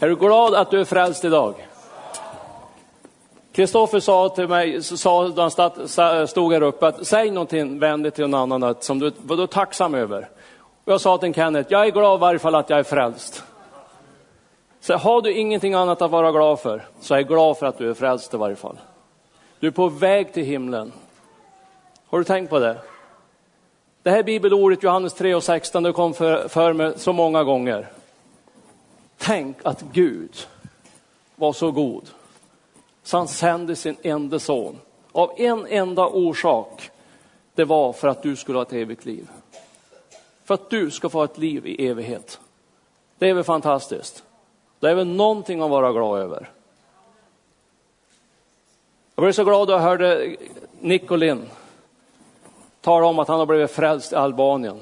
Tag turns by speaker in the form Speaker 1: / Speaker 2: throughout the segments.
Speaker 1: Är du glad att du är frälst idag? Kristoffer sa till mig, sa då han stod här uppe, att säg någonting vänligt till någon annan som du var tacksam över. Och jag sa till Kenneth, jag är glad i varje fall att jag är frälst. Så har du ingenting annat att vara glad för, så är jag glad för att du är frälst i varje fall. Du är på väg till himlen. Har du tänkt på det? Det här bibelordet, Johannes 3 och 16, det kom för, för mig så många gånger. Tänk att Gud var så god så han sände sin enda son av en enda orsak. Det var för att du skulle ha ett evigt liv. För att du ska få ett liv i evighet. Det är väl fantastiskt? Det är väl någonting att vara glad över. Jag blev så glad då jag hörde Nicolin tala om att han har blivit frälst i Albanien.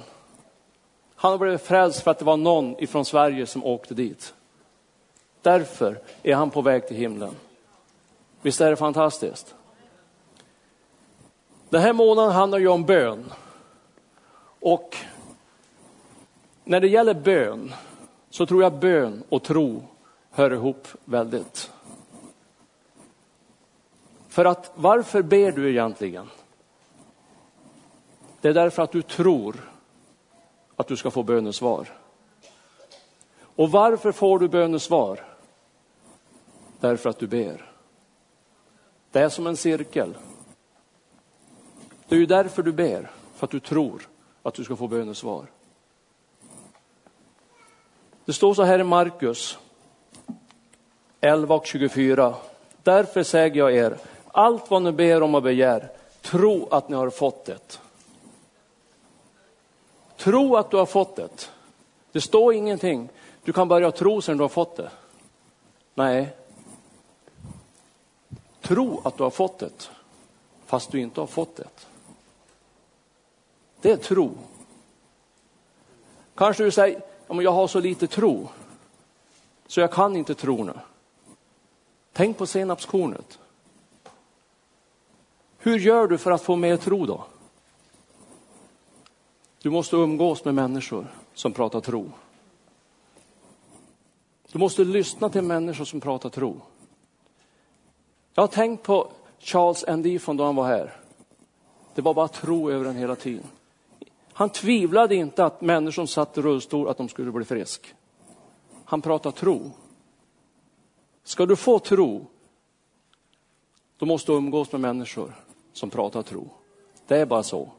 Speaker 1: Han har blivit frälst för att det var någon ifrån Sverige som åkte dit. Därför är han på väg till himlen. Visst är det fantastiskt? Den här månaden handlar ju om bön. Och när det gäller bön så tror jag bön och tro hör ihop väldigt. För att varför ber du egentligen? Det är därför att du tror att du ska få bönesvar. Och varför får du bönesvar? Därför att du ber. Det är som en cirkel. Det är ju därför du ber, för att du tror att du ska få bönesvar. Det står så här i Markus 11 och 24. Därför säger jag er, allt vad ni ber om och begär, tro att ni har fått det. Tro att du har fått det. Det står ingenting. Du kan börja tro sen du har fått det. Nej, Tro att du har fått det, fast du inte har fått det. Det är tro. Kanske du säger, jag har så lite tro, så jag kan inte tro nu. Tänk på senapskornet. Hur gör du för att få mer tro då? Du måste umgås med människor som pratar tro. Du måste lyssna till människor som pratar tro. Jag har tänkt på Charles Andy från då han var här. Det var bara tro över den hela tiden. Han tvivlade inte att människor som satt i rullstol, att de skulle bli frisk. Han pratade tro. Ska du få tro, då måste du umgås med människor som pratar tro. Det är bara så.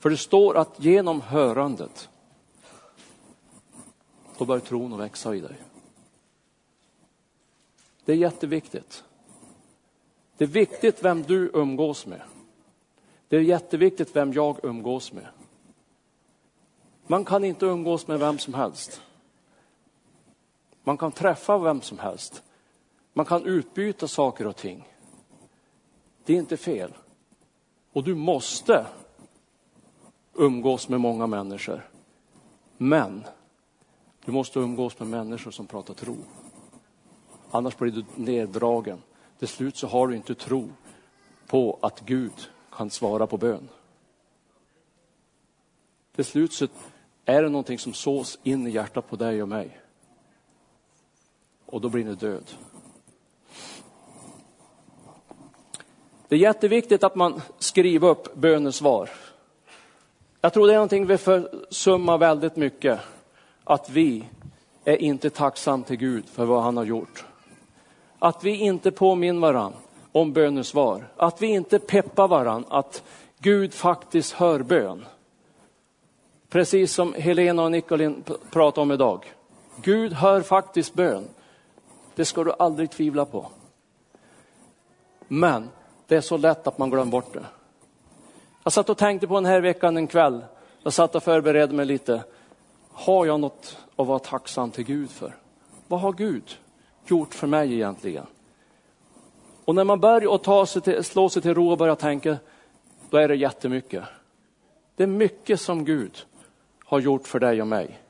Speaker 1: För det står att genom hörandet, då börjar tron att växa i dig. Det är jätteviktigt. Det är viktigt vem du umgås med. Det är jätteviktigt vem jag umgås med. Man kan inte umgås med vem som helst. Man kan träffa vem som helst. Man kan utbyta saker och ting. Det är inte fel. Och du måste umgås med många människor. Men du måste umgås med människor som pratar tro. Annars blir du neddragen till slut så har du inte tro på att Gud kan svara på bön. Till slut så är det någonting som sås in i hjärtat på dig och mig. Och då blir du död. Det är jätteviktigt att man skriver upp bönesvar. Jag tror det är någonting vi försummar väldigt mycket. Att vi är inte tacksam till Gud för vad han har gjort. Att vi inte påminner varandra om bönesvar. Att vi inte peppar varandra att Gud faktiskt hör bön. Precis som Helena och Nicolin pratade om idag. Gud hör faktiskt bön. Det ska du aldrig tvivla på. Men det är så lätt att man glömmer bort det. Jag satt och tänkte på den här veckan en kväll. Jag satt och förberedde mig lite. Har jag något att vara tacksam till Gud för? Vad har Gud gjort för mig egentligen? Och när man börjar att ta sig till, slå sig till ro och börja tänka, då är det jättemycket. Det är mycket som Gud har gjort för dig och mig.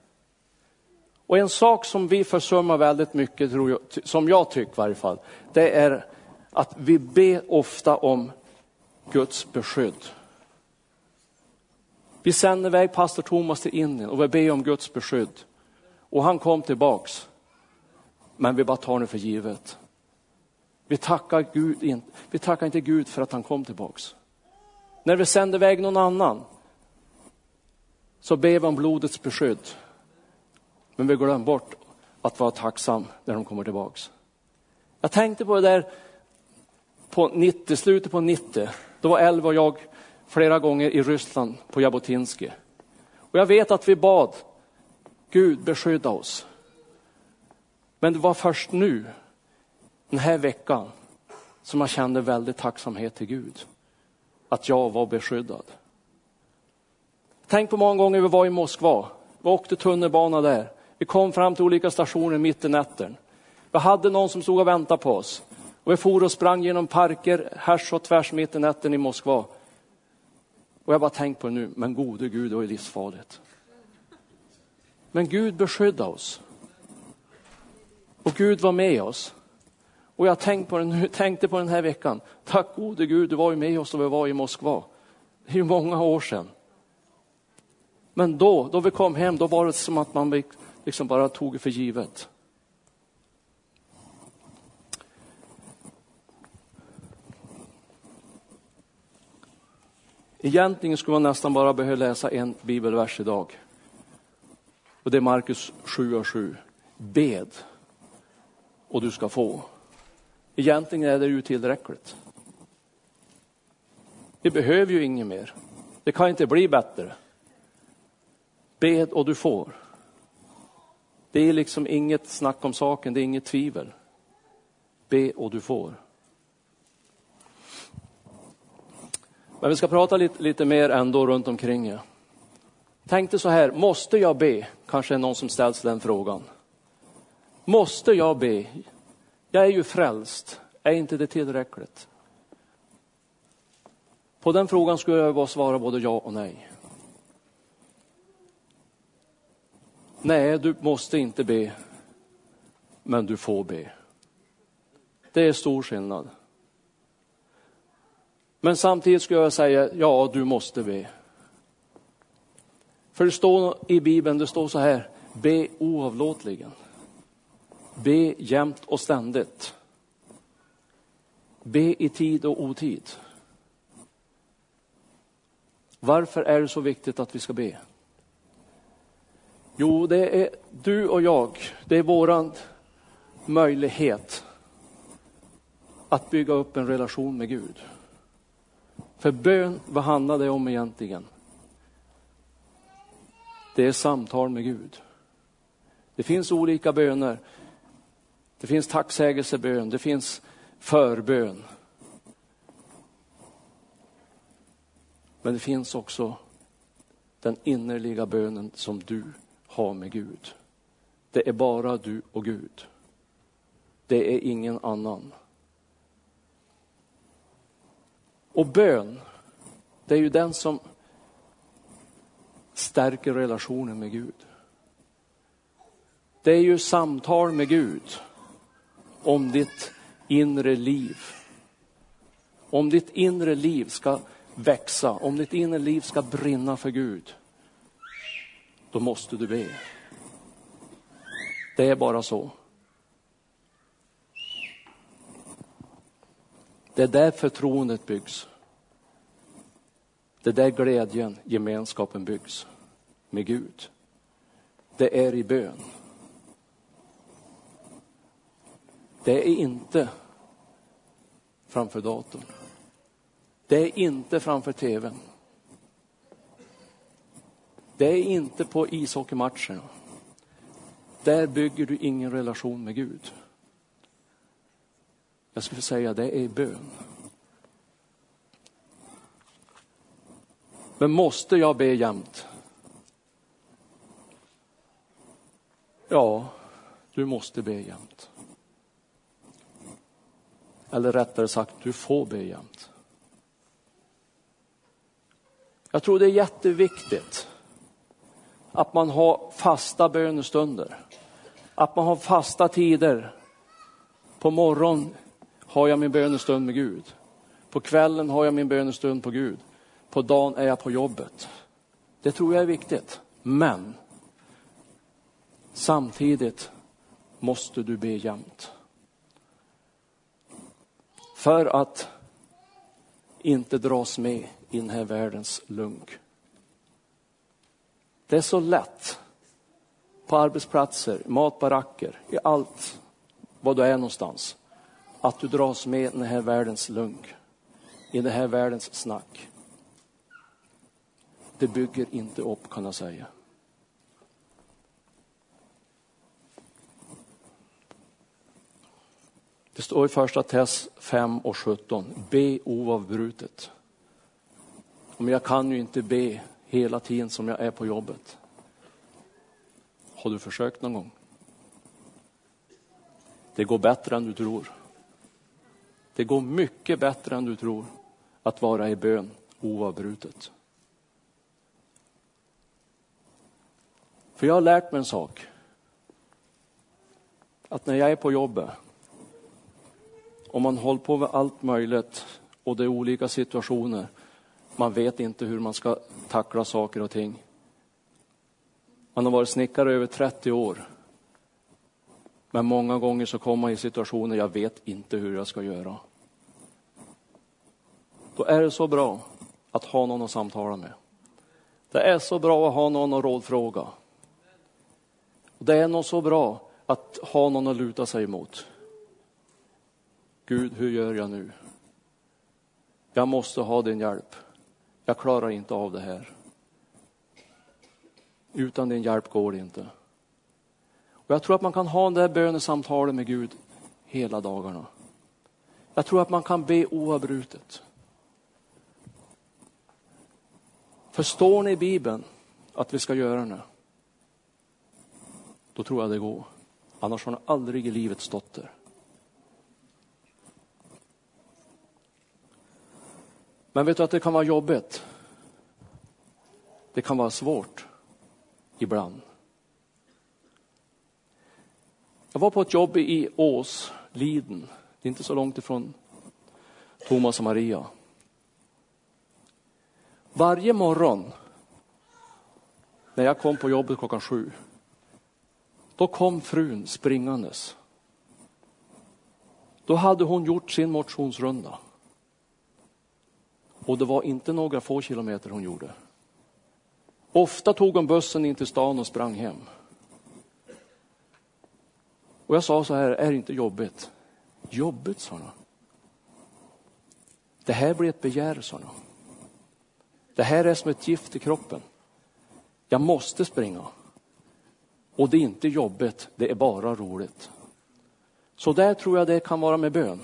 Speaker 1: Och en sak som vi försummar väldigt mycket, tror jag, som jag tycker i varje fall, det är att vi ber ofta om Guds beskydd. Vi sände iväg pastor Thomas till Indien och vi ber om Guds beskydd. Och han kom tillbaks men vi bara tar det för givet. Vi tackar, Gud, vi tackar inte Gud för att han kom tillbaks. När vi sänder iväg någon annan så ber vi om blodets beskydd. Men vi glömmer bort att vara tacksam när de kommer tillbaks. Jag tänkte på det där på 90, slutet på 90. Då var Elva och jag flera gånger i Ryssland på Jabotinsky. Och jag vet att vi bad Gud beskydda oss. Men det var först nu, den här veckan, som jag kände väldigt tacksamhet till Gud. Att jag var beskyddad. Tänk på många gånger vi var i Moskva. Vi åkte tunnelbana där. Vi kom fram till olika stationer mitt i natten. Vi hade någon som stod och väntade på oss. Och vi for och sprang genom parker härs och tvärs mitt i natten i Moskva. Och jag bara tänkt på det nu, men gode Gud, det var ju livsfarligt. Men Gud beskydda oss. Och Gud var med oss. Och jag tänkte på, den, tänkte på den här veckan. Tack gode Gud, du var ju med oss när vi var i Moskva. Det är ju många år sedan. Men då, då vi kom hem, då var det som att man liksom bara tog det för givet. Egentligen skulle man nästan bara behöva läsa en bibelvers idag. Och det är Markus 7 och 7. Bed och du ska få. Egentligen är det ju tillräckligt. Vi behöver ju inget mer. Det kan inte bli bättre. Bed och du får. Det är liksom inget snack om saken, det är inget tvivel. Be och du får. Men vi ska prata lite, lite mer ändå runt omkring. Tänkte så här, måste jag be? Kanske är någon som ställs den frågan. Måste jag be? Jag är ju frälst. Är inte det tillräckligt? På den frågan skulle jag bara svara både ja och nej. Nej, du måste inte be, men du får be. Det är stor skillnad. Men samtidigt skulle jag säga, ja, du måste be. För det står i Bibeln, det står så här, be oavlåtligen. Be jämt och ständigt. Be i tid och otid. Varför är det så viktigt att vi ska be? Jo, det är du och jag, det är våran möjlighet att bygga upp en relation med Gud. För bön, vad handlar det om egentligen? Det är samtal med Gud. Det finns olika böner. Det finns tacksägelsebön, det finns förbön. Men det finns också den innerliga bönen som du har med Gud. Det är bara du och Gud. Det är ingen annan. Och bön, det är ju den som stärker relationen med Gud. Det är ju samtal med Gud om ditt inre liv. Om ditt inre liv ska växa, om ditt inre liv ska brinna för Gud, då måste du be. Det är bara så. Det är där förtroendet byggs. Det är där glädjen, gemenskapen byggs med Gud. Det är i bön. Det är inte framför datorn. Det är inte framför tvn. Det är inte på ishockeymatcherna. Där bygger du ingen relation med Gud. Jag skulle säga det är bön. Men måste jag be jämt? Ja, du måste be jämt. Eller rättare sagt, du får be jämt. Jag tror det är jätteviktigt att man har fasta bönestunder. Att man har fasta tider. På morgonen har jag min bönestund med Gud. På kvällen har jag min bönestund på Gud. På dagen är jag på jobbet. Det tror jag är viktigt. Men samtidigt måste du be jämt. För att inte dras med i den här världens lunk. Det är så lätt på arbetsplatser, matbaracker, i allt vad du är någonstans. Att du dras med i den här världens lunk, i den här världens snack. Det bygger inte upp kan jag säga. Det står i första Tess 5 och 17, be oavbrutet. Men jag kan ju inte be hela tiden som jag är på jobbet. Har du försökt någon gång? Det går bättre än du tror. Det går mycket bättre än du tror att vara i bön oavbrutet. För jag har lärt mig en sak. Att när jag är på jobbet och man håller på med allt möjligt och det är olika situationer. Man vet inte hur man ska tackla saker och ting. Man har varit snickare över 30 år. Men många gånger så kommer man i situationer jag vet inte hur jag ska göra. Då är det så bra att ha någon att samtala med. Det är så bra att ha någon att rådfråga. Det är nog så bra att ha någon att luta sig emot. Gud, hur gör jag nu? Jag måste ha din hjälp. Jag klarar inte av det här. Utan din hjälp går det inte. Och jag tror att man kan ha det här bönesamtalet med Gud hela dagarna. Jag tror att man kan be oavbrutet. Förstår ni i Bibeln att vi ska göra det? Då tror jag det går. Annars har han aldrig i livet stått där. Men vet du att det kan vara jobbigt? Det kan vara svårt ibland. Jag var på ett jobb i Ås, Liden. Det är inte så långt ifrån Thomas och Maria. Varje morgon när jag kom på jobbet klockan sju, då kom frun springandes. Då hade hon gjort sin motionsrunda. Och det var inte några få kilometer hon gjorde. Ofta tog hon bussen in till stan och sprang hem. Och jag sa så här, är det inte jobbigt? Jobbigt, sa hon. Det här blir ett begär, sa hon. Det här är som ett gift i kroppen. Jag måste springa. Och det är inte jobbigt, det är bara roligt. Så där tror jag det kan vara med bön.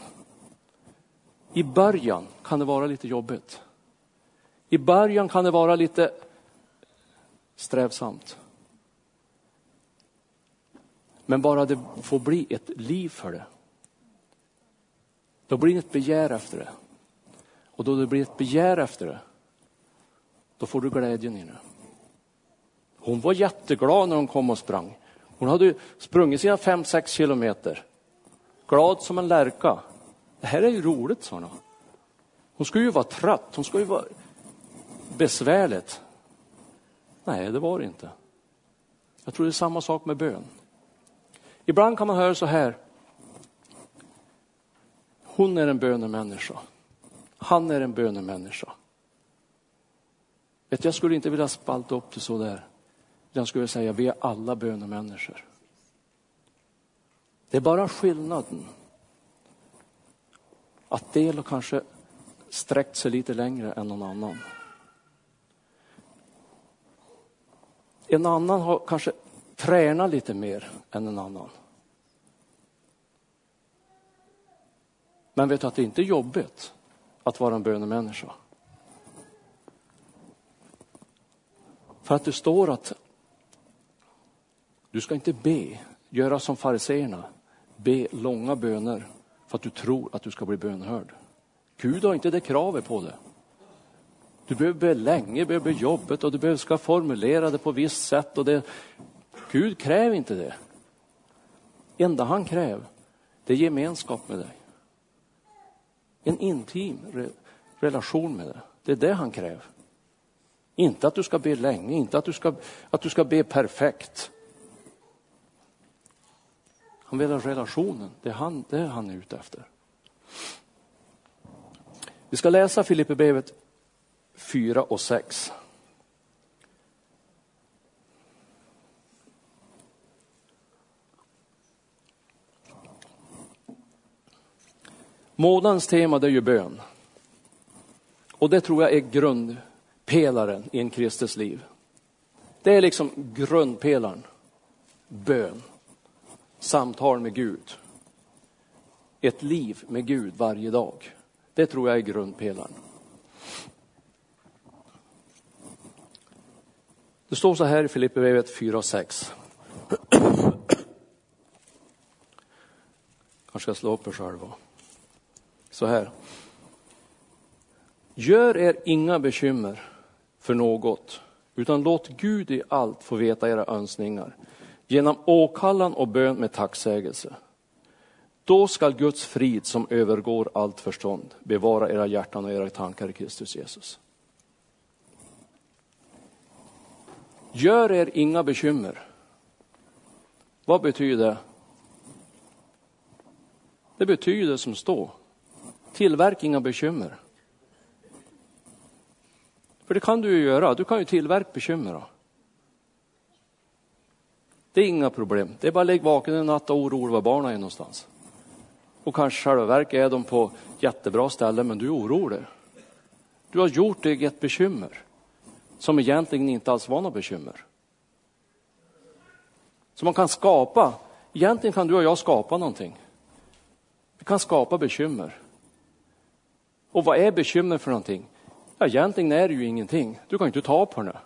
Speaker 1: I början kan det vara lite jobbigt. I början kan det vara lite strävsamt. Men bara det får bli ett liv för det. Då blir det ett begär efter det. Och då det blir ett begär efter det, då får du glädjen i det. Hon var jätteglad när hon kom och sprang. Hon hade sprungit sina fem, sex kilometer. Glad som en lärka. Det här är ju roligt, sa hon. Hon skulle ju vara trött, hon skulle ju vara besvärligt. Nej, det var det inte. Jag tror det är samma sak med bön. Ibland kan man höra så här. Hon är en bönemänniska. Han är en bönemänniska. Vet, jag skulle inte vilja spalta upp det så där. Jag skulle säga vi är alla bönemänniskor. Det är bara skillnaden att del kanske sträckt sig lite längre än någon annan. En annan har kanske tränat lite mer än en annan. Men vet du att det inte är jobbigt att vara en bönemänniska? För att det står att du ska inte be, göra som fariseerna, be långa böner för att du tror att du ska bli bönhörd. Gud har inte det kravet på det. Du behöver be länge, du behöver be jobbet och du behöver ska formulera det på visst sätt. Och det. Gud kräver inte det. enda han kräver, det är gemenskap med dig. En intim re relation med dig. Det är det han kräver. Inte att du ska be länge, inte att du ska, att du ska be perfekt. Han vill ha relationen. Det är han, det är han är ute efter. Vi ska läsa Filipperbrevet 4 och 6. Månadens tema det är ju bön. Och det tror jag är grundpelaren i en kristes liv. Det är liksom grundpelaren. Bön. Samtal med Gud. Ett liv med Gud varje dag. Det tror jag är grundpelaren. Det står så här i Filipperbrevet 4 och 6. Kanske ska slå upp det själv. Så här. Gör er inga bekymmer för något, utan låt Gud i allt få veta era önskningar genom åkallan och bön med tacksägelse. Då skall Guds frid som övergår allt förstånd bevara era hjärtan och era tankar i Kristus Jesus. Gör er inga bekymmer. Vad betyder det? Det betyder som står, tillverka inga bekymmer. För det kan du ju göra, du kan ju tillverka bekymmer. Då. Det är inga problem, det är bara att lägga vaken en natt och oroa var barnen är någonstans. Och kanske själva verket är de på jättebra ställen, men du är orolig. Du har gjort dig ett bekymmer som egentligen inte alls var något bekymmer. Så man kan skapa, egentligen kan du och jag skapa någonting. Vi kan skapa bekymmer. Och vad är bekymmer för någonting? Ja, egentligen är det ju ingenting. Du kan inte ta på det.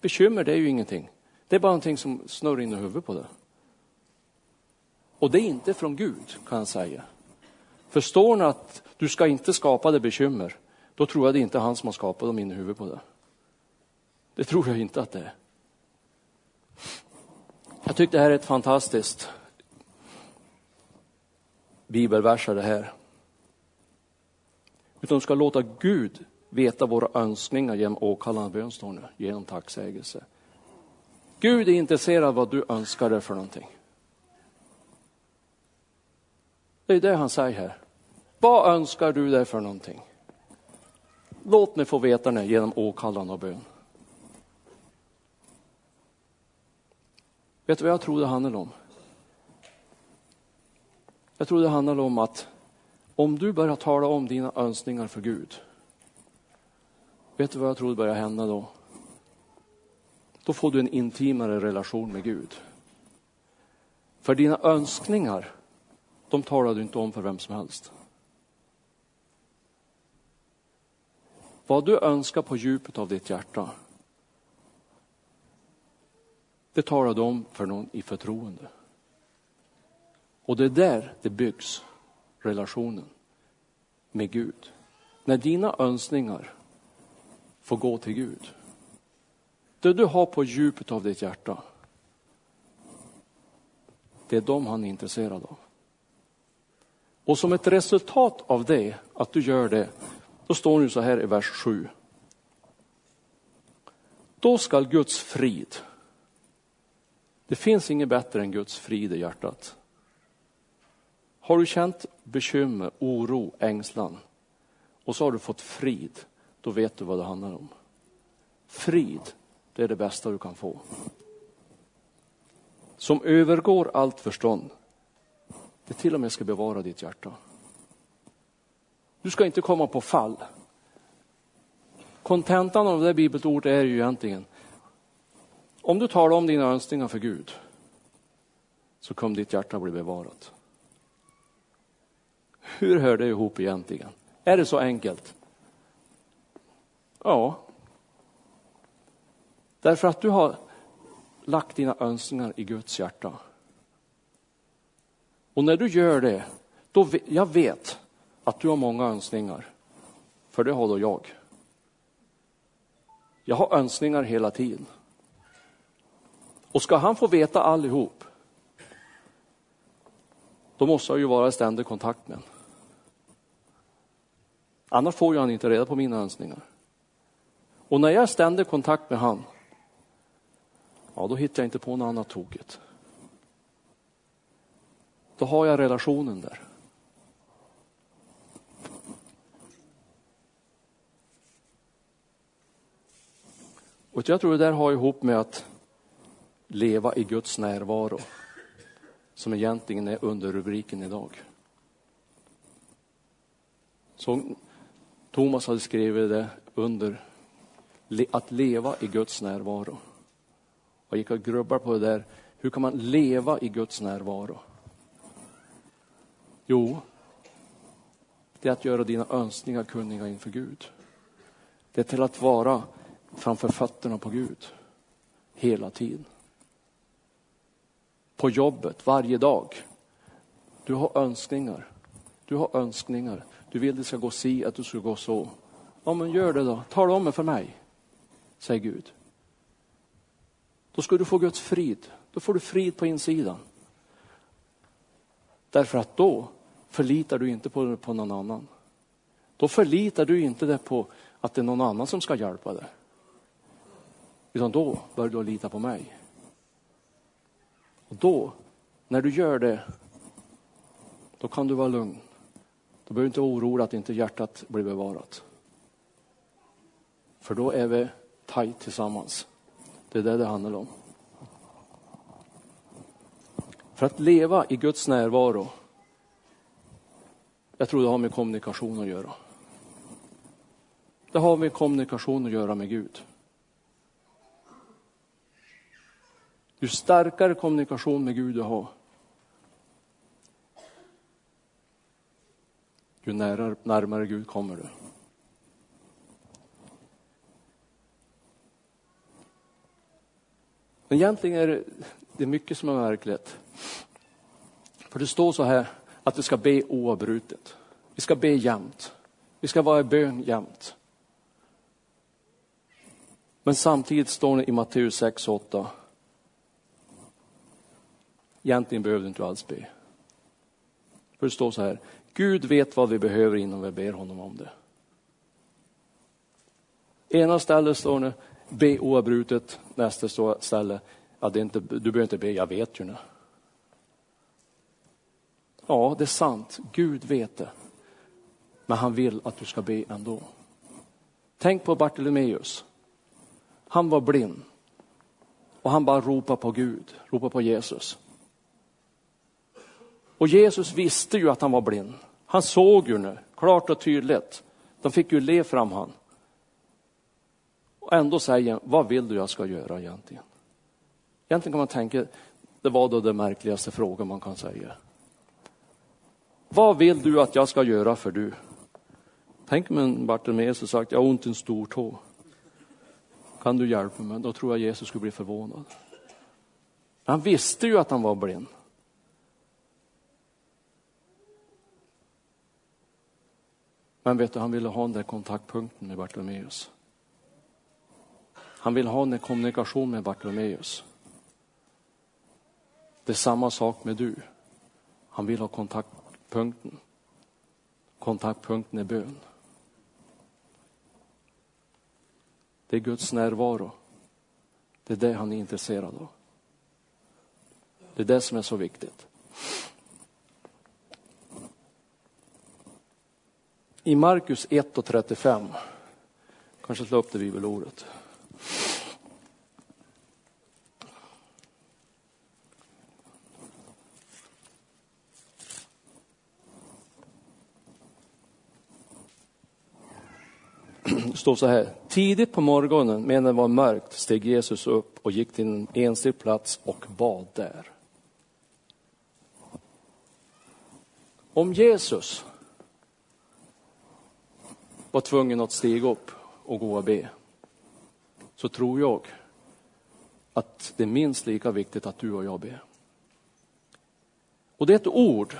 Speaker 1: Bekymmer, det är ju ingenting. Det är bara någonting som snurrar in i huvudet på det. Och det är inte från Gud, kan jag säga. Förstår ni att du ska inte skapa det bekymmer, då tror jag det är inte han som har skapat dem in i huvudet på det. Det tror jag inte att det är. Jag tycker det här är ett fantastiskt bibelversar det här. Utan ska låta Gud veta våra önskningar genom åkallande bön, står nu, genom tacksägelse. Gud är intresserad av vad du önskar dig för någonting. Det är det han säger här. Vad önskar du dig för någonting? Låt mig få veta det genom åkallan och bön. Vet du vad jag tror det handlar om? Jag tror det handlar om att om du börjar tala om dina önskningar för Gud, vet du vad jag tror börjar hända då? Då får du en intimare relation med Gud. För dina önskningar, de talar du inte om för vem som helst. Vad du önskar på djupet av ditt hjärta, det talar du om för någon i förtroende. Och det är där det byggs relationen med Gud. När dina önskningar får gå till Gud. Det du har på djupet av ditt hjärta, det är de han är intresserad av. Och som ett resultat av det, att du gör det, då står det så här i vers 7. Då skall Guds frid, det finns inget bättre än Guds frid i hjärtat. Har du känt bekymmer, oro, ängslan och så har du fått frid, då vet du vad det handlar om. Frid, det är det bästa du kan få. Som övergår allt förstånd. Det till och med ska bevara ditt hjärta. Du ska inte komma på fall. Kontentan av det bibelordet är ju egentligen, om du talar om dina önskningar för Gud, så kommer ditt hjärta bli bevarat. Hur hör det ihop egentligen? Är det så enkelt? Ja. Därför att du har lagt dina önskningar i Guds hjärta. Och när du gör det, då jag vet att du har många önskningar. För det har då jag. Jag har önskningar hela tiden. Och ska han få veta allihop, då måste jag ju vara i ständig kontakt med honom. Annars får ju han inte reda på mina önskningar. Och när jag är ständig kontakt med honom, ja då hittar jag inte på något annat tokigt. Då har jag relationen där. Och jag tror det där har ihop med att leva i Guds närvaro, som egentligen är underrubriken idag. Så Thomas hade skrivit det under att leva i Guds närvaro. Jag gick och grubbade på det där, hur kan man leva i Guds närvaro? Jo, det är att göra dina önskningar kunniga inför Gud. Det är till att vara framför fötterna på Gud hela tiden. På jobbet, varje dag. Du har önskningar. Du har önskningar. Du vill det ska gå si, att du ska gå så. Ja, men gör det då. Tala om det för mig, säger Gud. Då ska du få Guds frid. Då får du frid på insidan. Därför att då förlitar du inte på, på någon annan. Då förlitar du inte dig på att det är någon annan som ska hjälpa dig. Utan då börjar du lita på mig. Och då, när du gör det, då kan du vara lugn. Då behöver du inte vara orolig att inte hjärtat blir bevarat. För då är vi tajt tillsammans. Det är det det handlar om. För att leva i Guds närvaro, jag tror det har med kommunikation att göra. Det har med kommunikation att göra med Gud. Ju starkare kommunikation med Gud du har, ju närmare, närmare Gud kommer du. Men egentligen är det, det är mycket som är märkligt. För det står så här att vi ska be oavbrutet. Vi ska be jämt. Vi ska vara i bön jämt. Men samtidigt står det i Matteus 6 och 8. Egentligen behöver du inte alls be. För det står så här. Gud vet vad vi behöver innan vi ber honom om det. Ena stället står det be oavbrutet, nästa ställe, ja, det är inte, du behöver inte be, jag vet ju nu. Ja, det är sant, Gud vet det. Men han vill att du ska be ändå. Tänk på Bartolomeus. Han var blind. Och han bara ropade på Gud, ropade på Jesus. Och Jesus visste ju att han var blind. Han såg ju nu, klart och tydligt. De fick ju le fram han. Och ändå säger vad vill du jag ska göra egentligen? Egentligen kan man tänka, det var då den märkligaste frågan man kan säga. Vad vill du att jag ska göra för du? Tänk om en Bartimeus hade sagt, jag har ont i en stor tå. Kan du hjälpa mig? Då tror jag Jesus skulle bli förvånad. Han visste ju att han var blind. Men vet du, han ville ha den där kontaktpunkten med Bartolomeus. Han vill ha en kommunikation med Bartolomeus. Det är samma sak med du. Han vill ha kontaktpunkten. Kontaktpunkten är bön. Det är Guds närvaro. Det är det han är intresserad av. Det är det som är så viktigt. I Markus 1 och 35, kanske slå upp det bibelordet. Står så här. Tidigt på morgonen medan det var mörkt steg Jesus upp och gick till en enslig plats och bad där. Om Jesus var tvungen att stiga upp och gå och be, så tror jag att det är minst lika viktigt att du och jag ber. Och det är ett ord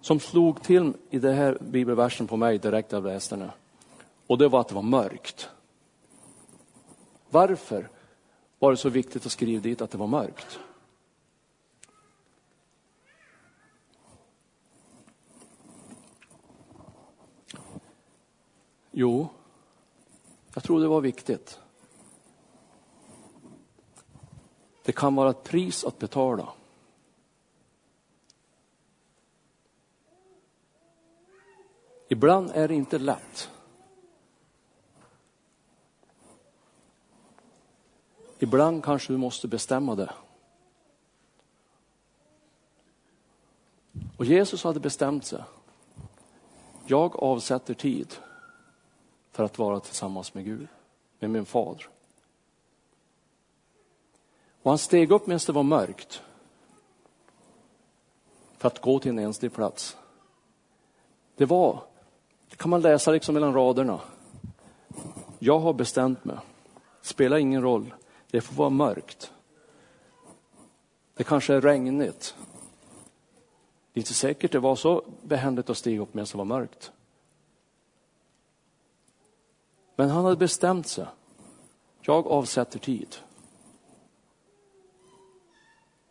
Speaker 1: som slog till i den här bibelversen på mig direkt av läste och det var att det var mörkt. Varför var det så viktigt att skriva dit att det var mörkt? Jo, jag tror det var viktigt. Det kan vara ett pris att betala. Ibland är det inte lätt. Ibland kanske du måste bestämma det. Och Jesus hade bestämt sig. Jag avsätter tid för att vara tillsammans med Gud, med min fader. Och han steg upp medan det var mörkt för att gå till en enslig plats. Det var, det kan man läsa liksom mellan raderna. Jag har bestämt mig, spelar ingen roll, det får vara mörkt. Det kanske är regnigt. Det är inte säkert det var så behändigt att stiga upp medan det var mörkt. Men han hade bestämt sig. Jag avsätter tid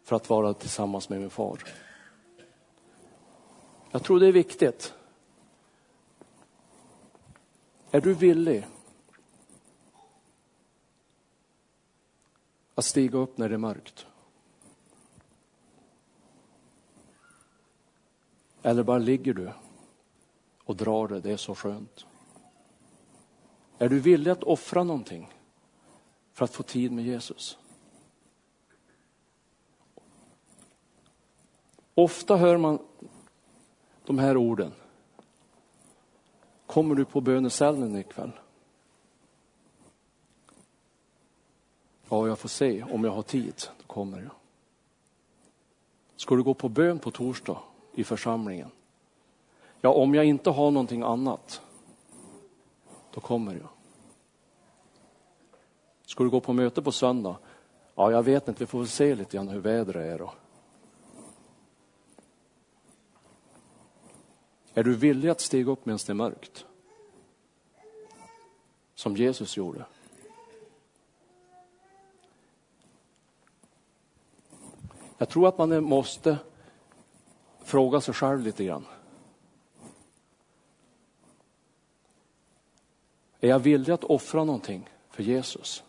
Speaker 1: för att vara tillsammans med min far. Jag tror det är viktigt. Är du villig att stiga upp när det är mörkt? Eller bara ligger du och drar det, det är så skönt. Är du villig att offra någonting för att få tid med Jesus? Ofta hör man de här orden. Kommer du på bönecellen ikväll? Ja, jag får se om jag har tid. Då kommer jag. Ska du gå på bön på torsdag i församlingen? Ja, om jag inte har någonting annat, då kommer jag. Ska du gå på möte på söndag? Ja, jag vet inte, vi får väl se lite grann hur vädret är då. Är du villig att stiga upp medan det är mörkt? Som Jesus gjorde. Jag tror att man måste fråga sig själv lite grann. Är jag villig att offra någonting för Jesus?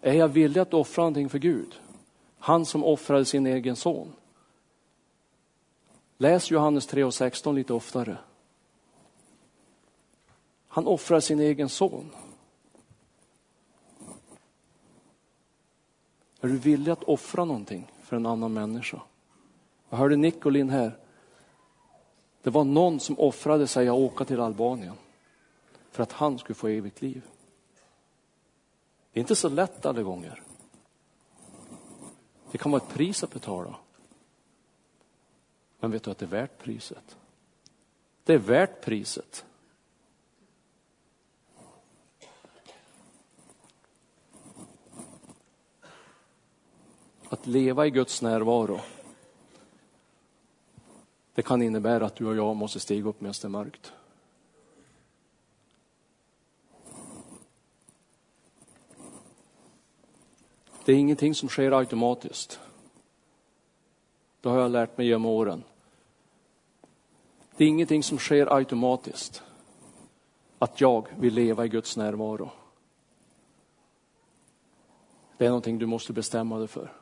Speaker 1: Är jag villig att offra någonting för Gud? Han som offrade sin egen son. Läs Johannes 3 och 16 lite oftare. Han offrar sin egen son. Är du villig att offra någonting för en annan människa? Jag hörde Nicolin här. Det var någon som offrade sig att åka till Albanien för att han skulle få evigt liv. Det är inte så lätt alla gånger. Det kan vara ett pris att betala. Men vet du att det är värt priset? Det är värt priset. Att leva i Guds närvaro, det kan innebära att du och jag måste stiga upp medan det är mörkt. Det är ingenting som sker automatiskt. Det har jag lärt mig genom åren. Det är ingenting som sker automatiskt. Att jag vill leva i Guds närvaro. Det är någonting du måste bestämma dig för.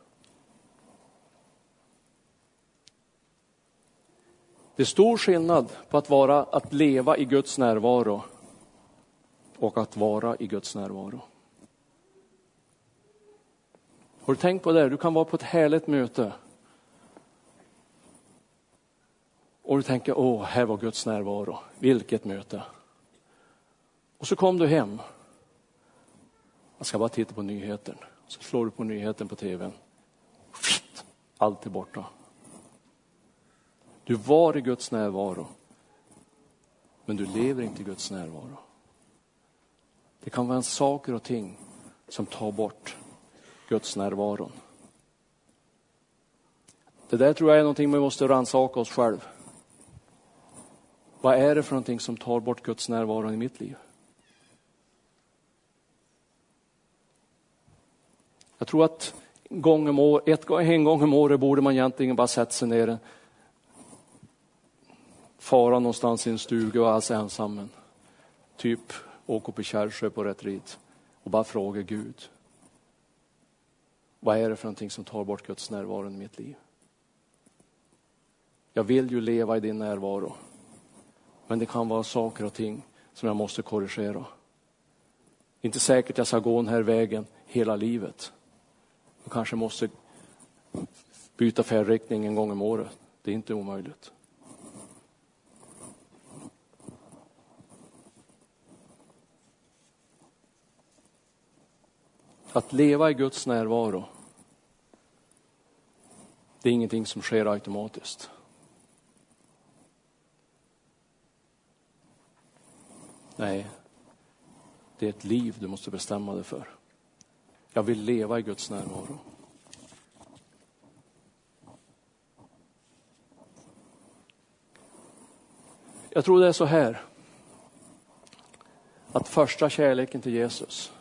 Speaker 1: Det är stor skillnad på att, vara, att leva i Guds närvaro och att vara i Guds närvaro. Har du tänkt på det? Du kan vara på ett härligt möte Och du tänker, åh, här var Guds närvaro. Vilket möte. Och så kom du hem. Jag ska bara titta på nyheten. Så slår du på nyheten på tvn. Allt är borta. Du var i Guds närvaro. Men du lever inte i Guds närvaro. Det kan vara saker och ting som tar bort Guds närvaron. Det där tror jag är någonting vi måste rannsaka oss själva. Vad är det för någonting som tar bort Guds närvaro i mitt liv? Jag tror att gång om, år, ett, en gång om året borde man egentligen bara sätta sig ner, fara någonstans i en stuga och vara alldeles ensam. Typ åka upp i Kärrsjö på retreat och bara fråga Gud. Vad är det för någonting som tar bort Guds närvaro i mitt liv? Jag vill ju leva i din närvaro. Men det kan vara saker och ting som jag måste korrigera. Det är Inte säkert jag ska gå den här vägen hela livet. Jag kanske måste byta färdriktning en gång om året. Det är inte omöjligt. Att leva i Guds närvaro, det är ingenting som sker automatiskt. Nej, det är ett liv du måste bestämma dig för. Jag vill leva i Guds närvaro. Jag tror det är så här, att första kärleken till Jesus,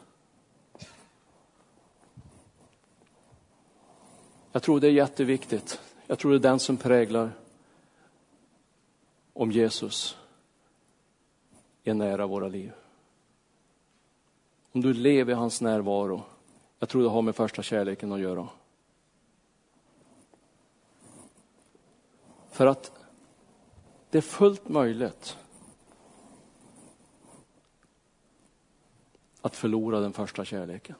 Speaker 1: jag tror det är jätteviktigt. Jag tror det är den som präglar om Jesus är nära våra liv. Om du lever i hans närvaro, jag tror det har med första kärleken att göra. För att det är fullt möjligt att förlora den första kärleken.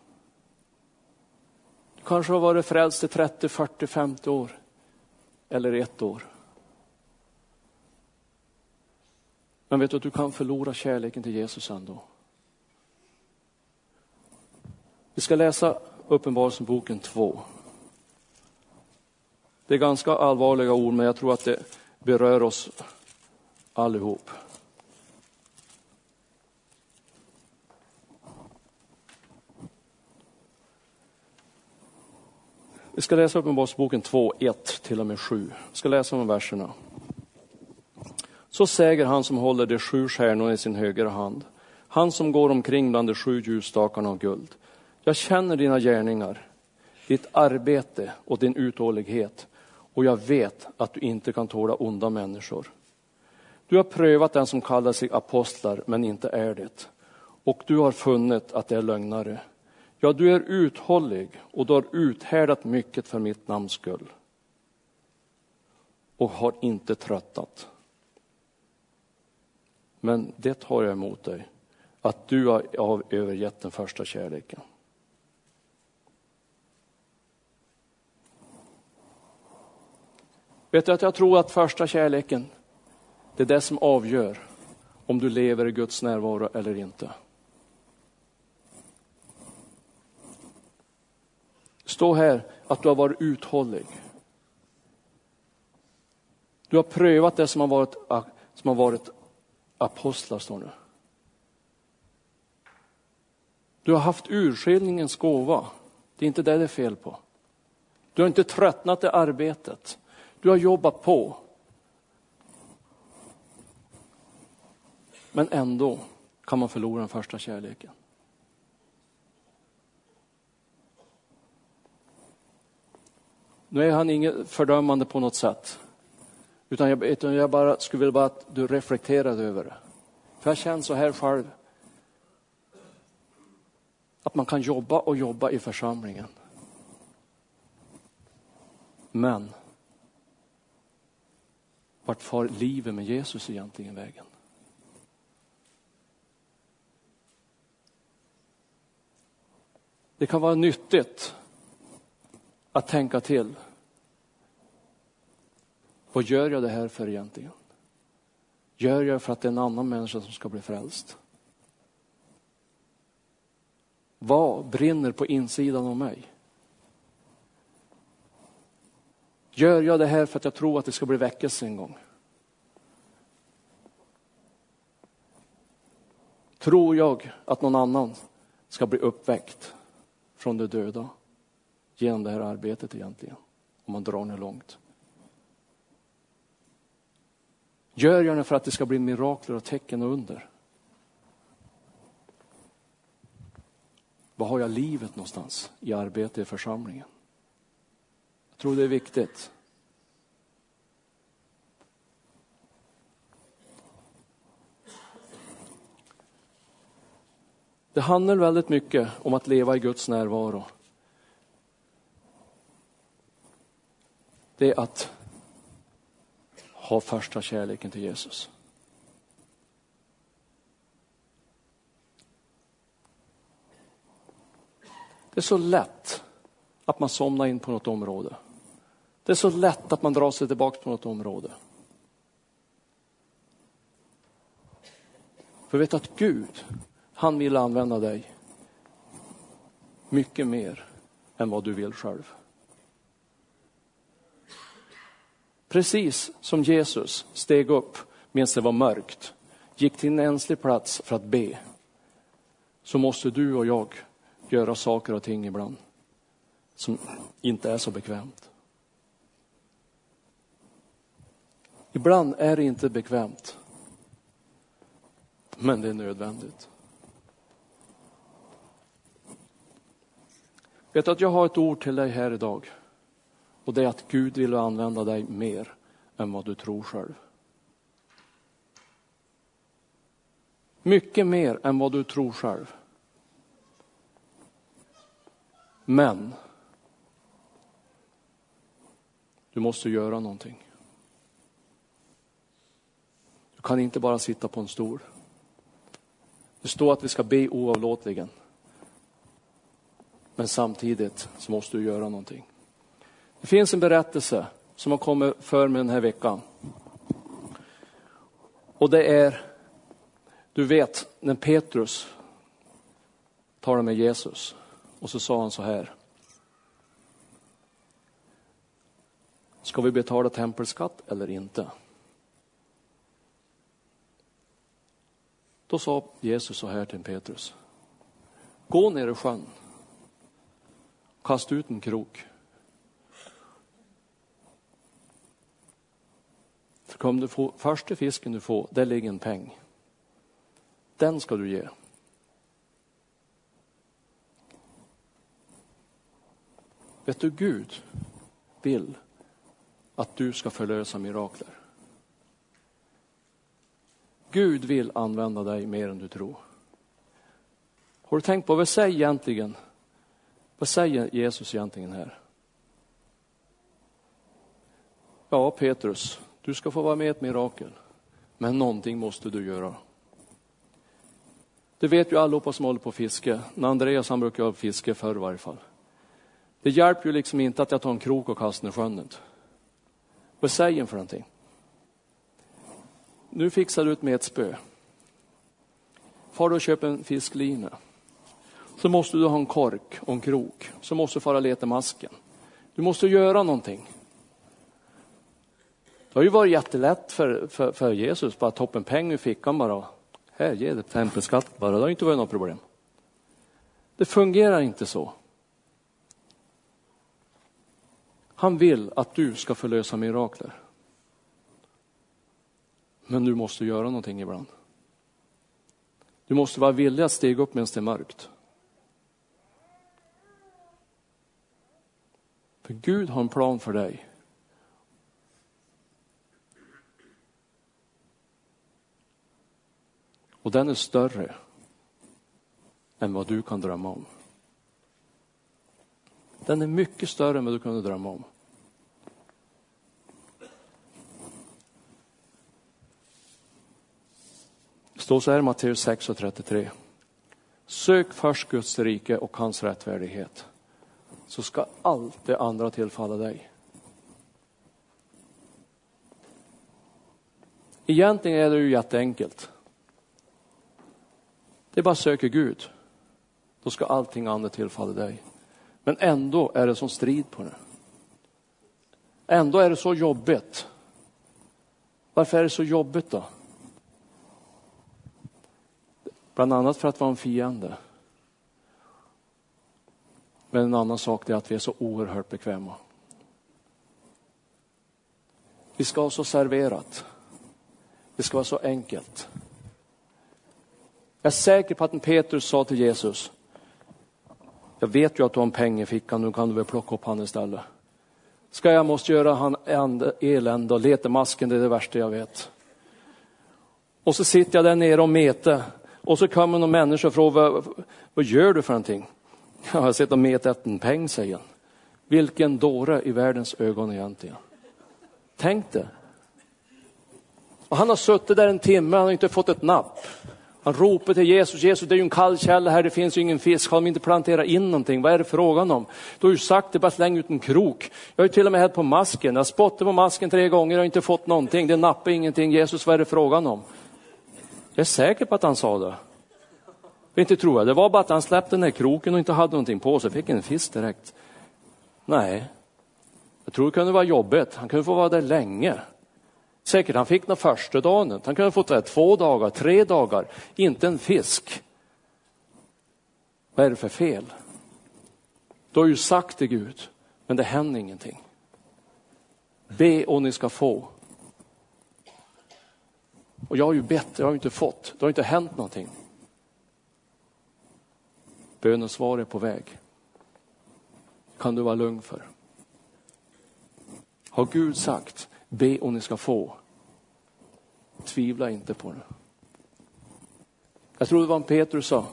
Speaker 1: Du kanske har varit frälst i 30, 40, 50 år eller ett år. Men vet du att du kan förlora kärleken till Jesus ändå. Vi ska läsa Uppenbarelseboken 2. Det är ganska allvarliga ord, men jag tror att det berör oss allihop. Vi ska läsa Uppenbarelseboken 2, 1 till och med 7. Vi ska läsa de verserna. Så säger han som håller de sju stjärnorna i sin högra hand, han som går omkring bland de sju ljusstakarna av guld. Jag känner dina gärningar, ditt arbete och din uthållighet och jag vet att du inte kan tåla onda människor. Du har prövat den som kallar sig apostlar men inte är det och du har funnit att det är lögnare. Ja, du är uthållig och du har uthärdat mycket för mitt namns skull och har inte tröttat. Men det tar jag emot dig, att du har övergett den första kärleken. Vet du att jag tror att första kärleken, det är det som avgör om du lever i Guds närvaro eller inte. Stå här att du har varit uthållig. Du har prövat det som har varit, som har varit apostlar, står det. Du har haft urskiljningens gåva. Det är inte det det är fel på. Du har inte tröttnat i arbetet. Du har jobbat på. Men ändå kan man förlora den första kärleken. Nu är han inget fördömande på något sätt. Utan jag, utan jag bara skulle vilja bara att du reflekterade över det. För jag känner så här själv. Att man kan jobba och jobba i församlingen. Men vart far livet med Jesus egentligen vägen? Det kan vara nyttigt att tänka till. Vad gör jag det här för egentligen? Gör jag för att det är en annan människa som ska bli frälst? Vad brinner på insidan av mig? Gör jag det här för att jag tror att det ska bli väckelse en gång? Tror jag att någon annan ska bli uppväckt från de döda genom det här arbetet egentligen? Om man drar det långt. Gör jag det för att det ska bli mirakler och tecken och under? Var har jag livet någonstans i arbete i församlingen? Jag tror det är viktigt. Det handlar väldigt mycket om att leva i Guds närvaro. det är att ha första kärleken till Jesus. Det är så lätt att man somnar in på något område. Det är så lätt att man drar sig tillbaka på något område. För vet att Gud, han vill använda dig mycket mer än vad du vill själv. Precis som Jesus steg upp medan det var mörkt, gick till en enslig plats för att be, så måste du och jag göra saker och ting ibland som inte är så bekvämt. Ibland är det inte bekvämt, men det är nödvändigt. Vet att jag har ett ord till dig här idag. Och det är att Gud vill använda dig mer än vad du tror själv. Mycket mer än vad du tror själv. Men du måste göra någonting. Du kan inte bara sitta på en stol. Det står att vi ska be oavlåtligen. Men samtidigt så måste du göra någonting. Det finns en berättelse som har kommit för mig den här veckan. Och det är, du vet, när Petrus talade med Jesus och så sa han så här. Ska vi betala tempelskatt eller inte? Då sa Jesus så här till Petrus. Gå ner i sjön. Kasta ut en krok. För kom du få, första fisken du får, där ligger en peng. Den ska du ge. Vet du, Gud vill att du ska förlösa mirakler. Gud vill använda dig mer än du tror. Har du tänkt på vad säger egentligen? Vad säger Jesus egentligen här? Ja, Petrus, du ska få vara med i ett mirakel. Men någonting måste du göra. Det vet ju allihopa som håller på fiske. När Andreas han brukar ha fiske förr i varje fall. Det hjälper ju liksom inte att jag tar en krok och kastar i sjön. Vad säger han för någonting? Nu fixar du ut med ett spö. Far du och köp en fisklina. Så måste du ha en kork och en krok. Så måste du fara och leta masken. Du måste göra någonting. Det har ju varit jättelätt för, för, för Jesus, bara toppen pengar i ur fickan bara. Här, ge det tempelskatt bara, det har inte varit något problem. Det fungerar inte så. Han vill att du ska förlösa mirakler. Men du måste göra någonting ibland. Du måste vara villig att stiga upp medan det är mörkt. För Gud har en plan för dig. Och den är större än vad du kan drömma om. Den är mycket större än vad du kunde drömma om. Det står så här i Matteus 6 och 33. Sök först Guds rike och hans rättfärdighet så ska allt det andra tillfalla dig. Egentligen är det ju jätteenkelt. Det är bara söker Gud. Då ska allting annat tillfalla dig. Men ändå är det som strid på det. Ändå är det så jobbigt. Varför är det så jobbigt då? Bland annat för att vara en fiende. Men en annan sak är att vi är så oerhört bekväma. Vi ska ha så serverat. Det ska vara så enkelt. Jag är säker på att Petrus sa till Jesus, jag vet ju att du har en peng i fickan, nu kan du väl plocka upp han istället. Ska jag måste göra han elände och leta masken, det är det värsta jag vet. Och så sitter jag där nere och meter och så kommer någon människa och frågar, vad, vad gör du för någonting? Jag har sett och metat en peng, säger han. Vilken dåre i världens ögon egentligen. Tänk det. Och han har suttit där en timme, han har inte fått ett napp. Han ropar till Jesus, Jesus det är ju en kall källa här, det finns ju ingen fisk, har de inte planterat in någonting? Vad är det frågan om? Du har ju sagt det, bara släng ut en krok. Jag har ju till och med hällt på masken, jag spottade på masken tre gånger, jag har inte fått någonting, det nappar ingenting. Jesus, vad är det frågan om? Jag är säker på att han sa det. Inte tror jag, det var bara att han släppte den här kroken och inte hade någonting på sig, fick en fisk direkt. Nej, jag tror det kunde vara jobbigt, han kunde få vara där länge. Säkert han fick den första dagen, han kunde ha fått det två dagar, tre dagar, inte en fisk. Vad är det för fel? Du har ju sagt till Gud, men det händer ingenting. Be och ni ska få. Och jag har ju bett, jag har inte fått, det har inte hänt någonting. Bönens svar är på väg. Kan du vara lugn för. Har Gud sagt, be och ni ska få. Tvivla inte på det. Jag tror det var en Petrus sa.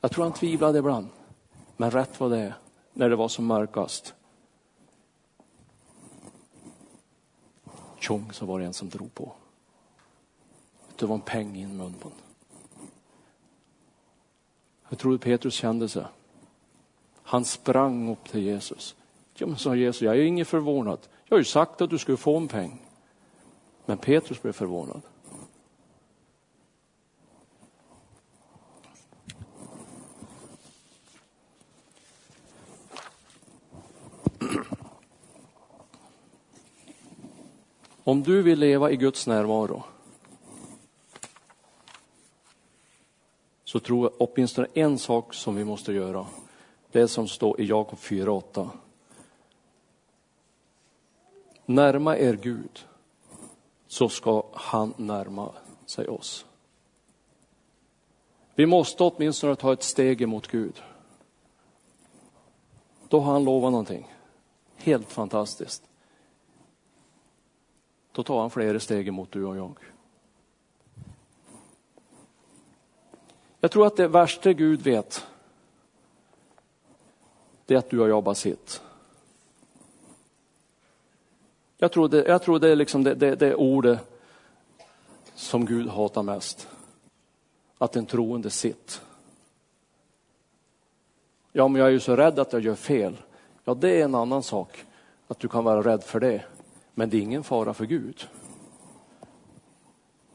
Speaker 1: Jag tror han tvivlade ibland. Men rätt var det när det var som mörkast. Tjong så var det en som drog på. Det var en peng i munnen på Jag tror Petrus kände sig. Han sprang upp till Jesus. Ja, men sa Jesus, jag är inget förvånad. Jag har ju sagt att du skulle få en peng. Men Petrus blev förvånad. Om du vill leva i Guds närvaro så tror jag åtminstone en sak som vi måste göra. Det som står i Jakob 4.8. Närma er Gud så ska han närma sig oss. Vi måste åtminstone ta ett steg emot Gud. Då har han lovat någonting. Helt fantastiskt. Då tar han flera steg emot du och jag. Jag tror att det värsta Gud vet, det är att du har jobbat sitt. Jag tror det, jag tror det är liksom det, det, det ordet som Gud hatar mest. Att en troende sitt. Ja, men jag är ju så rädd att jag gör fel. Ja, det är en annan sak, att du kan vara rädd för det. Men det är ingen fara för Gud.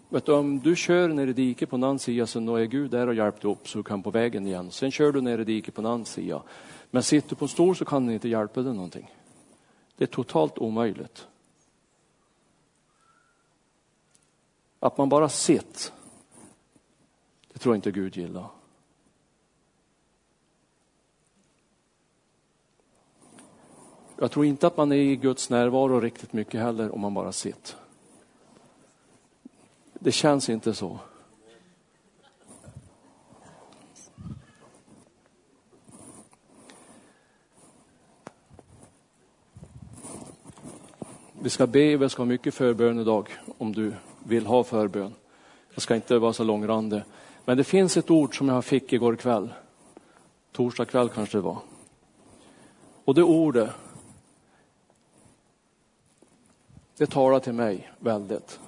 Speaker 1: Vet du, om du kör ner i diket på en annan sida så är Gud där och hjälper dig upp så du kan på vägen igen. Sen kör du ner i diket på en annan sida. Men sitter du på en stol så kan den inte hjälpa dig någonting. Det är totalt omöjligt. Att man bara sett, det tror jag inte Gud gillar. Jag tror inte att man är i Guds närvaro riktigt mycket heller om man bara sitter. Det känns inte så. Vi ska be, vi ska ha mycket förbön idag om du vill ha förbön. Jag ska inte vara så långrandig. Men det finns ett ord som jag fick igår kväll. Torsdag kväll kanske det var. Och det ordet, det talar till mig väldigt.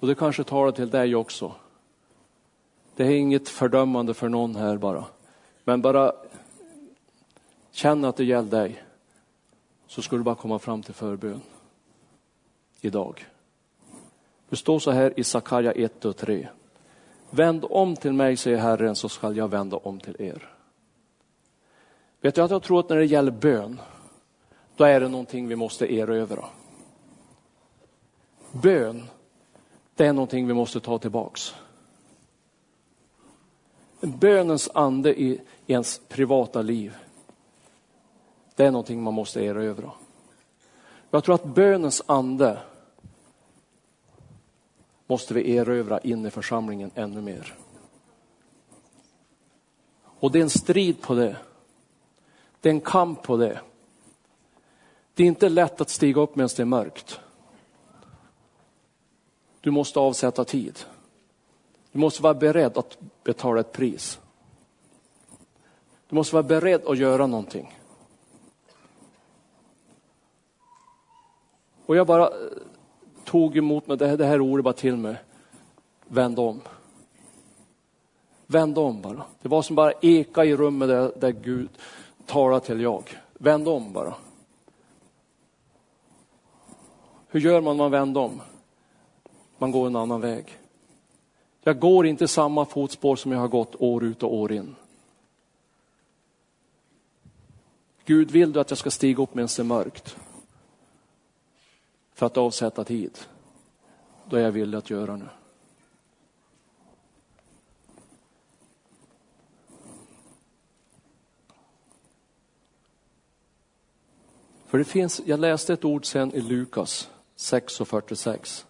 Speaker 1: Och det kanske talar till dig också. Det är inget fördömande för någon här bara. Men bara känn att det gäller dig. Så ska du bara komma fram till förbön. Idag. Det står så här i Sakarja 1 och 3. Vänd om till mig, säger Herren, så skall jag vända om till er. Vet du att jag tror att när det gäller bön, då är det någonting vi måste erövra. Bön, det är någonting vi måste ta tillbaks. Bönens ande i ens privata liv, det är någonting man måste erövra. Jag tror att bönens ande måste vi erövra in i församlingen ännu mer. Och det är en strid på det. Det är en kamp på det. Det är inte lätt att stiga upp medan det är mörkt. Du måste avsätta tid. Du måste vara beredd att betala ett pris. Du måste vara beredd att göra någonting. Och jag bara tog emot mig det här, det här ordet bara till mig. vänd om. Vänd om bara. Det var som bara eka i rummet där, där Gud talade till jag. Vänd om bara. Hur gör man när man vänder om? Man går en annan väg. Jag går inte samma fotspår som jag har gått år ut och år in. Gud, vill du att jag ska stiga upp medan det är mörkt? För att avsätta tid. Då är jag villig att göra nu. För det finns, jag läste ett ord sen i Lukas 6.46.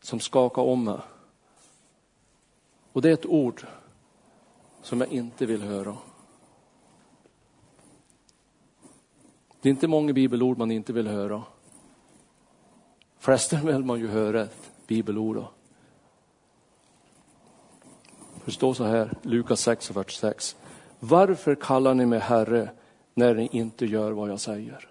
Speaker 1: Som skakar om mig. Och det är ett ord som jag inte vill höra. Det är inte många bibelord man inte vill höra. Förresten vill man ju höra ett bibelord. Då. Det står så här, Lukas 6.46. Varför kallar ni mig Herre när ni inte gör vad jag säger?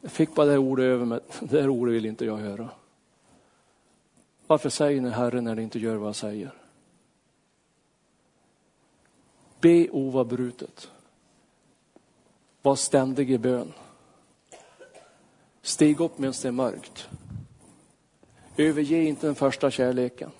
Speaker 1: Jag fick bara det ordet över mig, det här ordet vill inte jag höra. Varför säger ni Herre när ni inte gör vad jag säger? Be oavbrutet. Var ständig i bön. Stig upp medan det är mörkt. Överge inte den första kärleken.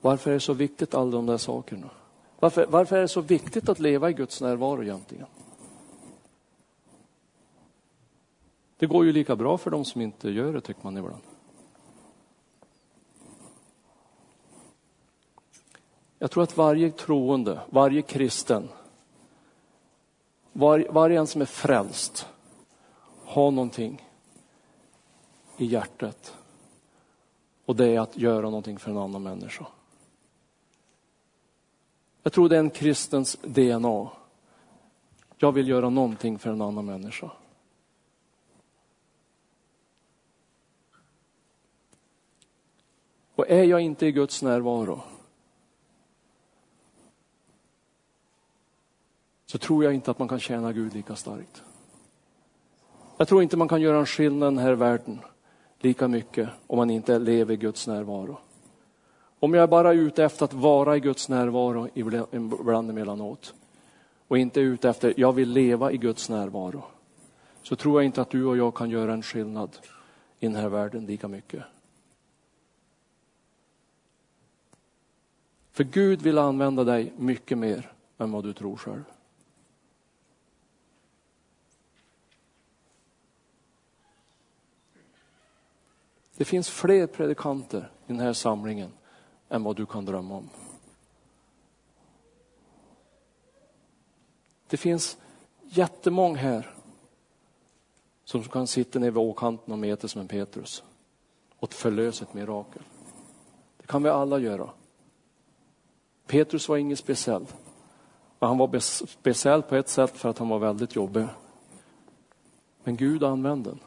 Speaker 1: Varför är det så viktigt alla de där sakerna? Varför, varför är det så viktigt att leva i Guds närvaro egentligen? Det går ju lika bra för de som inte gör det, tycker man ibland. Jag tror att varje troende, varje kristen, var, varje en som är frälst har någonting i hjärtat. Och det är att göra någonting för en annan människa. Jag tror det är en kristens DNA. Jag vill göra någonting för en annan människa. Och är jag inte i Guds närvaro så tror jag inte att man kan tjäna Gud lika starkt. Jag tror inte man kan göra en skillnad i den här världen lika mycket om man inte lever i Guds närvaro. Om jag bara är ute efter att vara i Guds närvaro ibland emellanåt och inte är ute efter, jag vill leva i Guds närvaro, så tror jag inte att du och jag kan göra en skillnad i den här världen lika mycket. För Gud vill använda dig mycket mer än vad du tror själv. Det finns fler predikanter i den här samlingen än vad du kan drömma om. Det finns jättemånga här som kan sitta ner vid åkanten och mäta som en Petrus och förlösa ett mirakel. Det kan vi alla göra. Petrus var ingen speciell. Men han var speciell på ett sätt för att han var väldigt jobbig. Men Gud använde den.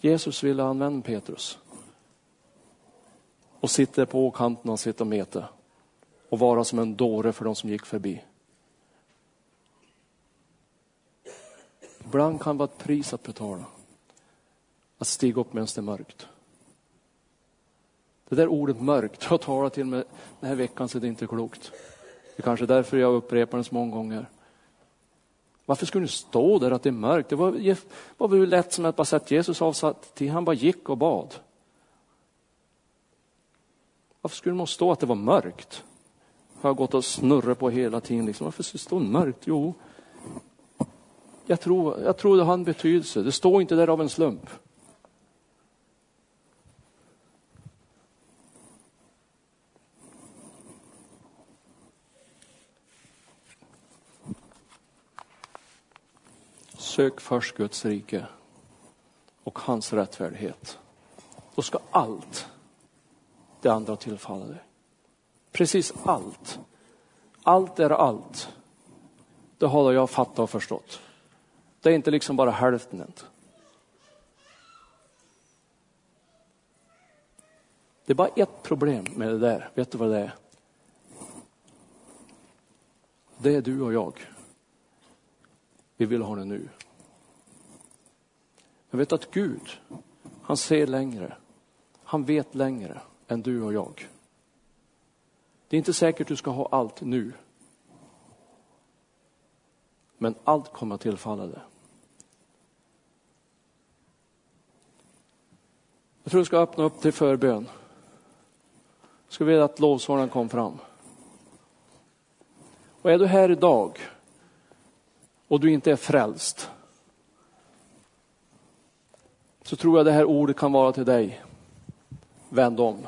Speaker 1: Jesus ville använda Petrus. Och sitta på kanten och sitta och meta. Och vara som en dåre för de som gick förbi. Ibland kan det vara ett pris att betala. Att stiga upp medan det är mörkt. Det där ordet mörkt har talat till mig den här veckan så det är inte klokt. Det är kanske därför jag upprepar det så många gånger. Varför skulle det stå där att det är mörkt? Det var, var väl lätt som att bara säga att Jesus avsatt till, han bara gick och bad. Varför skulle det måste stå att det var mörkt? Har jag gått och snurrat på hela tiden. Liksom. Varför skulle det stå mörkt? Jo, jag tror, jag tror det har en betydelse. Det står inte där av en slump. Sök först Guds rike och hans rättfärdighet. Då ska allt det andra tillfalla dig. Precis allt. Allt är allt. Det har jag fattat och förstått. Det är inte liksom bara hälften. Det är bara ett problem med det där. Vet du vad det är? Det är du och jag. Vi vill ha det nu. Jag vet att Gud, han ser längre. Han vet längre än du och jag. Det är inte säkert att du ska ha allt nu. Men allt kommer att tillfalla dig. Jag tror du ska öppna upp till förbön. Jag skulle vilja att lovsångaren kom fram. Och är du här idag och du inte är frälst så tror jag det här ordet kan vara till dig. Vänd om.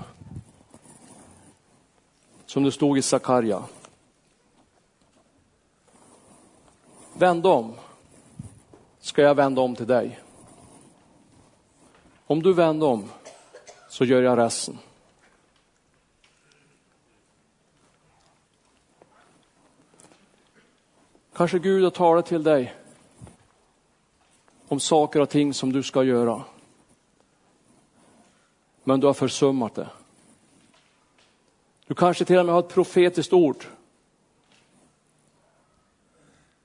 Speaker 1: Som det stod i Sakarja. Vänd om, ska jag vända om till dig. Om du vänder om, så gör jag resten. Kanske Gud har talat till dig om saker och ting som du ska göra. Men du har försummat det. Du kanske till och med har ett profetiskt ord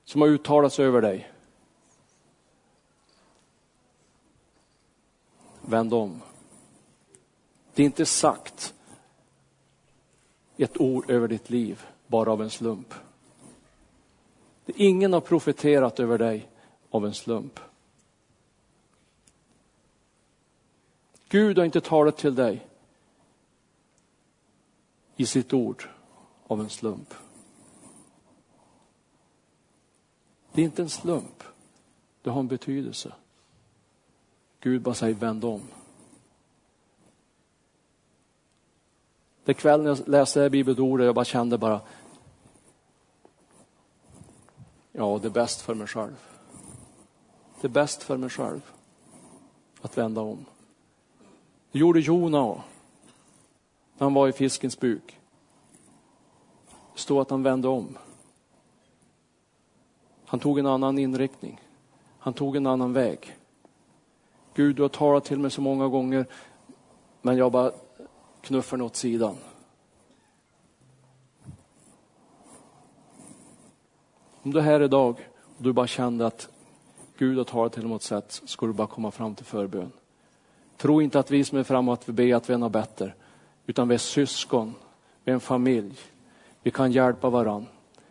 Speaker 1: som har uttalats över dig. Vänd om. Det är inte sagt ett ord över ditt liv bara av en slump. Ingen har profeterat över dig av en slump. Gud har inte talat till dig i sitt ord av en slump. Det är inte en slump. Det har en betydelse. Gud bara säger vänd om. Det kvällen jag läste det bibelordet, jag bara kände bara, ja det är bäst för mig själv. Det är bäst för mig själv att vända om. Det gjorde Jona när han var i fiskens buk. Det står att han vände om. Han tog en annan inriktning. Han tog en annan väg. Gud, du har talat till mig så många gånger, men jag bara knuffar den åt sidan. Om du är här idag och du bara kände att Gud har talat till dig på ett sätt, ska du bara komma fram till förbön. Tro inte att vi som är framme vi ber att vi är något bättre, utan vi är syskon, vi är en familj. Vi kan hjälpa varandra.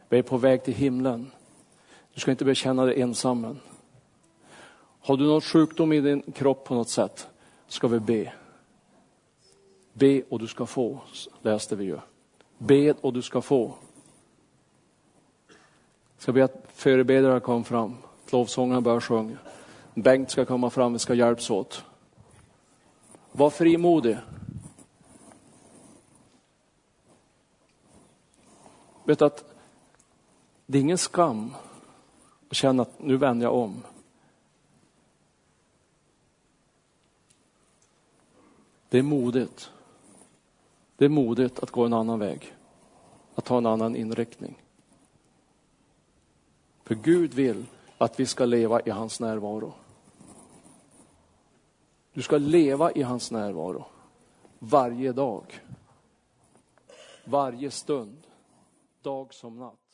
Speaker 1: Vi är på väg till himlen. Du ska inte bekänna dig ensam. Har du någon sjukdom i din kropp på något sätt, ska vi be. Be och du ska få, läste vi ju. Be och du ska få. Jag ska be att förebedjare kommer fram, lovsångarna börjar sjunga. Bengt ska komma fram, vi ska hjälpas åt. Var frimodig. Vet att det är ingen skam att känna att nu vänder jag om. Det är modigt. Det är modigt att gå en annan väg. Att ta en annan inriktning. För Gud vill att vi ska leva i hans närvaro. Du ska leva i hans närvaro varje dag. Varje stund, dag som natt.